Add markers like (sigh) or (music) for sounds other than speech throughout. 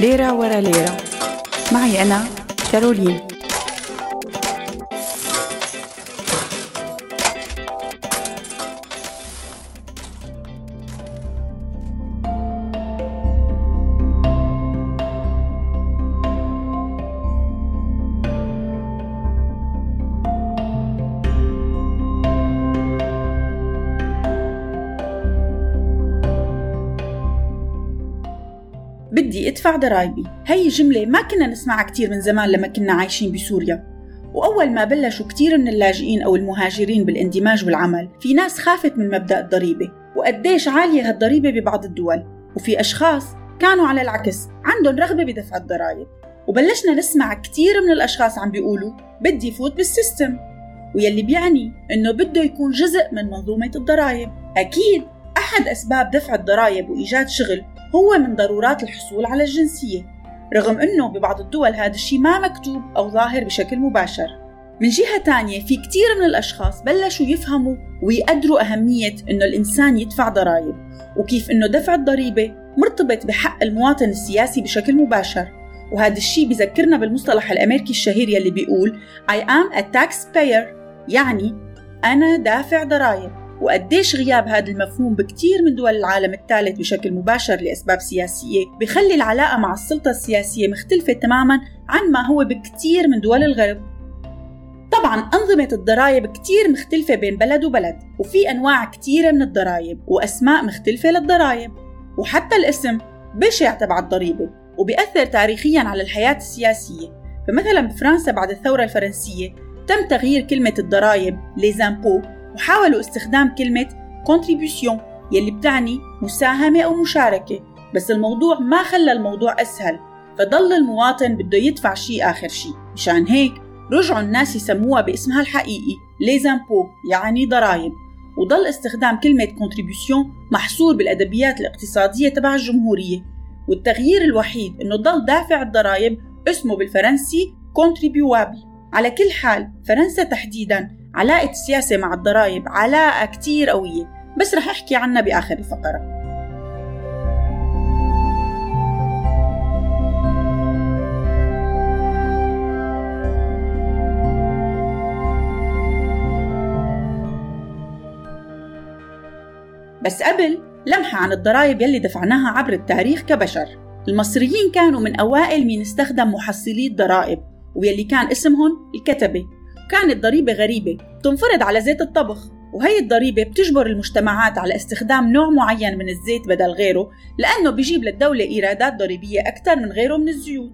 ليرة ورا ليرة. معي أنا كارولين. بدي ادفع ضرايبي هي جملة ما كنا نسمعها كتير من زمان لما كنا عايشين بسوريا. وأول ما بلشوا كتير من اللاجئين أو المهاجرين بالاندماج والعمل في ناس خافت من مبدأ الضريبة. وقديش عالية هالضريبة ببعض الدول. وفي أشخاص كانوا على العكس عندهم رغبة بدفع الضرائب. وبلشنا نسمع كتير من الأشخاص عم بيقولوا بدي فوت بالسيستم. ويلي بيعني إنه بده يكون جزء من منظومة الضرائب. أكيد أحد أسباب دفع الضرائب وإيجاد شغل هو من ضرورات الحصول على الجنسية رغم أنه ببعض الدول هذا الشيء ما مكتوب أو ظاهر بشكل مباشر. من جهة تانية في كتير من الأشخاص بلشوا يفهموا ويقدروا أهمية أنه الإنسان يدفع ضرائب وكيف أنه دفع الضريبة مرتبط بحق المواطن السياسي بشكل مباشر. وهذا الشيء بذكرنا بالمصطلح الأمريكي الشهير يلي بيقول I am a taxpayer. يعني أنا دافع ضرائب. وقديش غياب هذا المفهوم بكتير من دول العالم الثالث بشكل مباشر لأسباب سياسية بخلي العلاقة مع السلطة السياسية مختلفة تماما عن ما هو بكتير من دول الغرب. طبعا أنظمة الضرائب كتير مختلفة بين بلد وبلد وفي أنواع كتيرة من الضرائب وأسماء مختلفة للضرائب وحتى الاسم بشع تبع الضريبة وبيأثر تاريخيا على الحياة السياسية. فمثلا بفرنسا بعد الثورة الفرنسية تم تغيير كلمة الضرائب ليزامبو وحاولوا استخدام كلمة contribution يلي بتعني مساهمة أو مشاركة. بس الموضوع ما خلى الموضوع أسهل فضل المواطن بده يدفع شيء آخر شيء مشان هيك رجعوا الناس يسموها باسمها الحقيقي ليزامبو يعني ضرائب. وضل استخدام كلمة contribution محصور بالأدبيات الاقتصادية تبع الجمهورية. والتغيير الوحيد إنه ضل دافع الضرائب اسمه بالفرنسي contribuable. على كل حال فرنسا تحديدا علاقة السياسة مع الضرائب علاقة كتير قوية بس رح أحكي عنها بآخر الفقرة. بس قبل لمحة عن الضرائب يلي دفعناها عبر التاريخ كبشر. المصريين كانوا من أوائل مين استخدم محصلي الضرائب ويلي كان اسمهم الكتبة. كانت ضريبة غريبة تنفرض على زيت الطبخ وهي الضريبة بتجبر المجتمعات على استخدام نوع معين من الزيت بدل غيره لأنه بيجيب للدولة إيرادات ضريبية أكثر من غيره من الزيوت.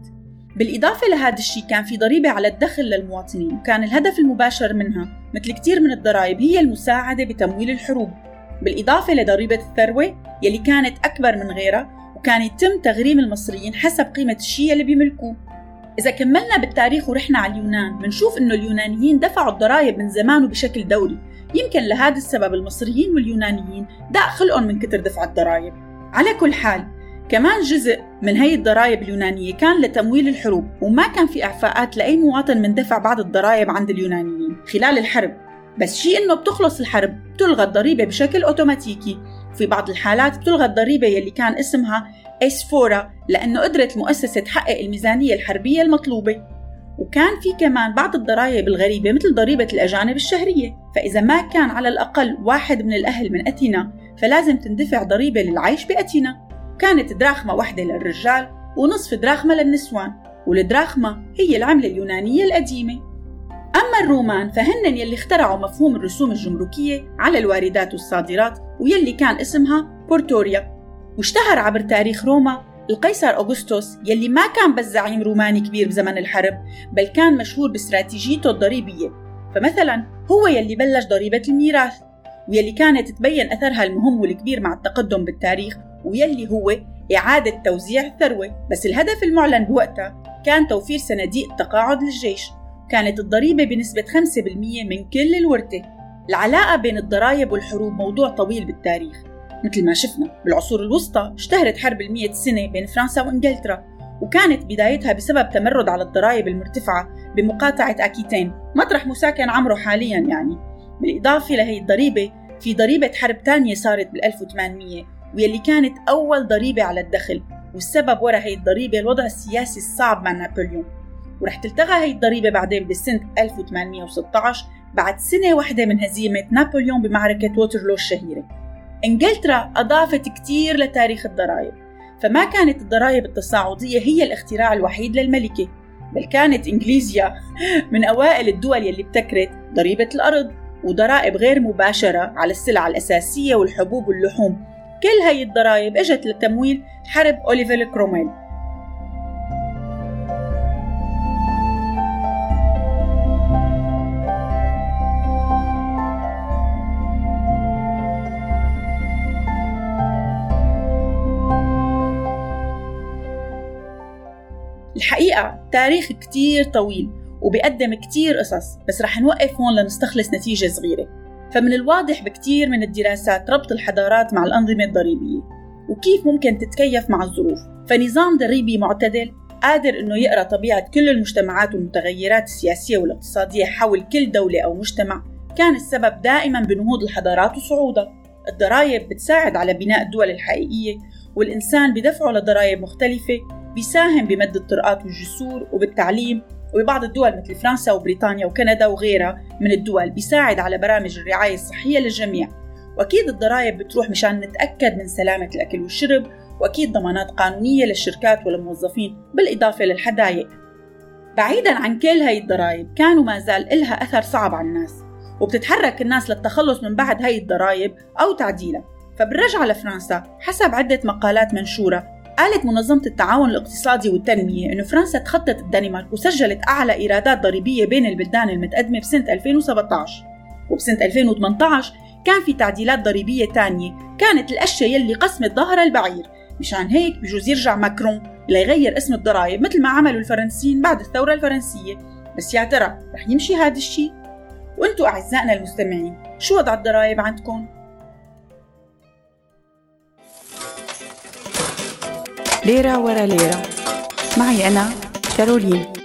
بالإضافة لهذا الشيء كان في ضريبة على الدخل للمواطنين وكان الهدف المباشر منها مثل كثير من الضرائب هي المساعدة بتمويل الحروب. بالإضافة لضريبة الثروة يلي كانت أكبر من غيرها وكان يتم تغريم المصريين حسب قيمة الشيء اللي بيملكوه. إذا كملنا بالتاريخ ورحنا على اليونان بنشوف إنه اليونانيين دفعوا الضرائب من زمان وبشكل دوري. يمكن لهذا السبب المصريين واليونانيين داق خلقهم من كتر دفع الضرائب. على كل حال كمان جزء من هي الضرائب اليونانية كان لتمويل الحروب وما كان في إعفاءات لأي مواطن من دفع بعض الضرائب عند اليونانيين خلال الحرب. بس شيء إنه بتخلص الحرب بتلغى الضريبة بشكل أوتوماتيكي. في بعض الحالات بتلغى الضريبة يلي كان اسمها إسفورا لأنه قدرت المؤسسة تحقق الميزانية الحربية المطلوبة. وكان في كمان بعض الضرائب الغريبة مثل ضريبة الأجانب الشهرية. فإذا ما كان على الأقل واحد من الأهل من أثينا فلازم تندفع ضريبة للعيش بأثينا كانت دراخمة واحدة للرجال ونصف دراخمة للنسوان والدراخمة هي العملة اليونانية القديمة. أما الرومان فهن يلي اخترعوا مفهوم الرسوم الجمركية على الواردات والصادرات ويلي كان اسمها بورتوريا. واشتهر عبر تاريخ روما القيصر أغسطس يلي ما كان بس زعيم روماني كبير بزمن الحرب بل كان مشهور باستراتيجيته الضريبية. فمثلا هو يلي بلش ضريبة الميراث ويلي كانت تبين أثرها المهم والكبير مع التقدم بالتاريخ ويلي هو إعادة توزيع الثروة. بس الهدف المعلن بوقتها كان توفير صناديق تقاعد للجيش. كانت الضريبة بنسبة 5% من كل الورثة. العلاقة بين الضرائب والحروب موضوع طويل بالتاريخ. مثل ما شفنا بالعصور الوسطى اشتهرت حرب المية سنة بين فرنسا وإنجلترا وكانت بدايتها بسبب تمرد على الضرائب المرتفعة بمقاطعة أكيتين. مطرح مساكن عمره حاليا يعني. بالإضافة لهي الضريبة في ضريبة حرب تانية صارت بال 1800 ويلي كانت أول ضريبة على الدخل والسبب وراء هي الضريبة الوضع السياسي الصعب مع نابليون. ورح تلتغى هي الضريبة بعدين بسنة 1816 بعد سنة واحدة من هزيمة نابليون بمعركة ووترلو الشهيرة. إنجلترا أضافت كتير لتاريخ الضرائب فما كانت الضرائب التصاعدية هي الاختراع الوحيد للمملكة بل كانت إنجلترا (laughs) من أوائل الدول يلي ابتكرت ضريبة الأرض وضرائب غير مباشرة على السلع الأساسية والحبوب واللحوم. كل هاي الضرائب إجت لتمويل حرب أوليفر كرومويل تاريخ كتير طويل وبيقدم كتير قصص بس رح نوقف هون لنستخلص نتيجة صغيرة. فمن الواضح بكتير من الدراسات ربط الحضارات مع الأنظمة الضريبية وكيف ممكن تتكيف مع الظروف. فنظام ضريبي معتدل قادر إنه يقرأ طبيعة كل المجتمعات والمتغيرات السياسية والاقتصادية حول كل دولة أو مجتمع. كان السبب دائما بنهوض الحضارات وصعودها. الضرائب بتساعد على بناء الدول الحقيقية والإنسان بدفعه لضرائب مختلفة. بيساهم بمد الطرقات والجسور وبالتعليم وببعض الدول مثل فرنسا وبريطانيا وكندا وغيرها من الدول بيساعد على برامج الرعاية الصحية للجميع. وأكيد الضرائب بتروح مشان نتأكد من سلامة الأكل والشرب وأكيد ضمانات قانونية للشركات والموظفين بالإضافة للحدايق. بعيدا عن كل هاي الضرائب كانوا ما زال إلها أثر صعب على الناس وبتتحرك الناس للتخلص من بعد هاي الضرائب أو تعديلها. فبالرجعة لفرنسا حسب عدة مقالات منشورة قالت منظمة التعاون الاقتصادي والتنمية أن فرنسا تخطت الدنمارك وسجلت أعلى إيرادات ضريبية بين البلدان المتقدمة بسنة 2017 وبسنة 2018 كان في تعديلات ضريبية تانية كانت الأشياء يلي قسمت ظهر البعير مشان هيك بجوز يرجع ماكرون ليغير اسم الضرائب مثل ما عملوا الفرنسيين بعد الثورة الفرنسية بس يا ترى رح يمشي هذا الشيء؟ وأنتو أعزائنا المستمعين شو وضع الضرائب عندكم؟ ليرة ورا ليرة. معي أنا كارولين.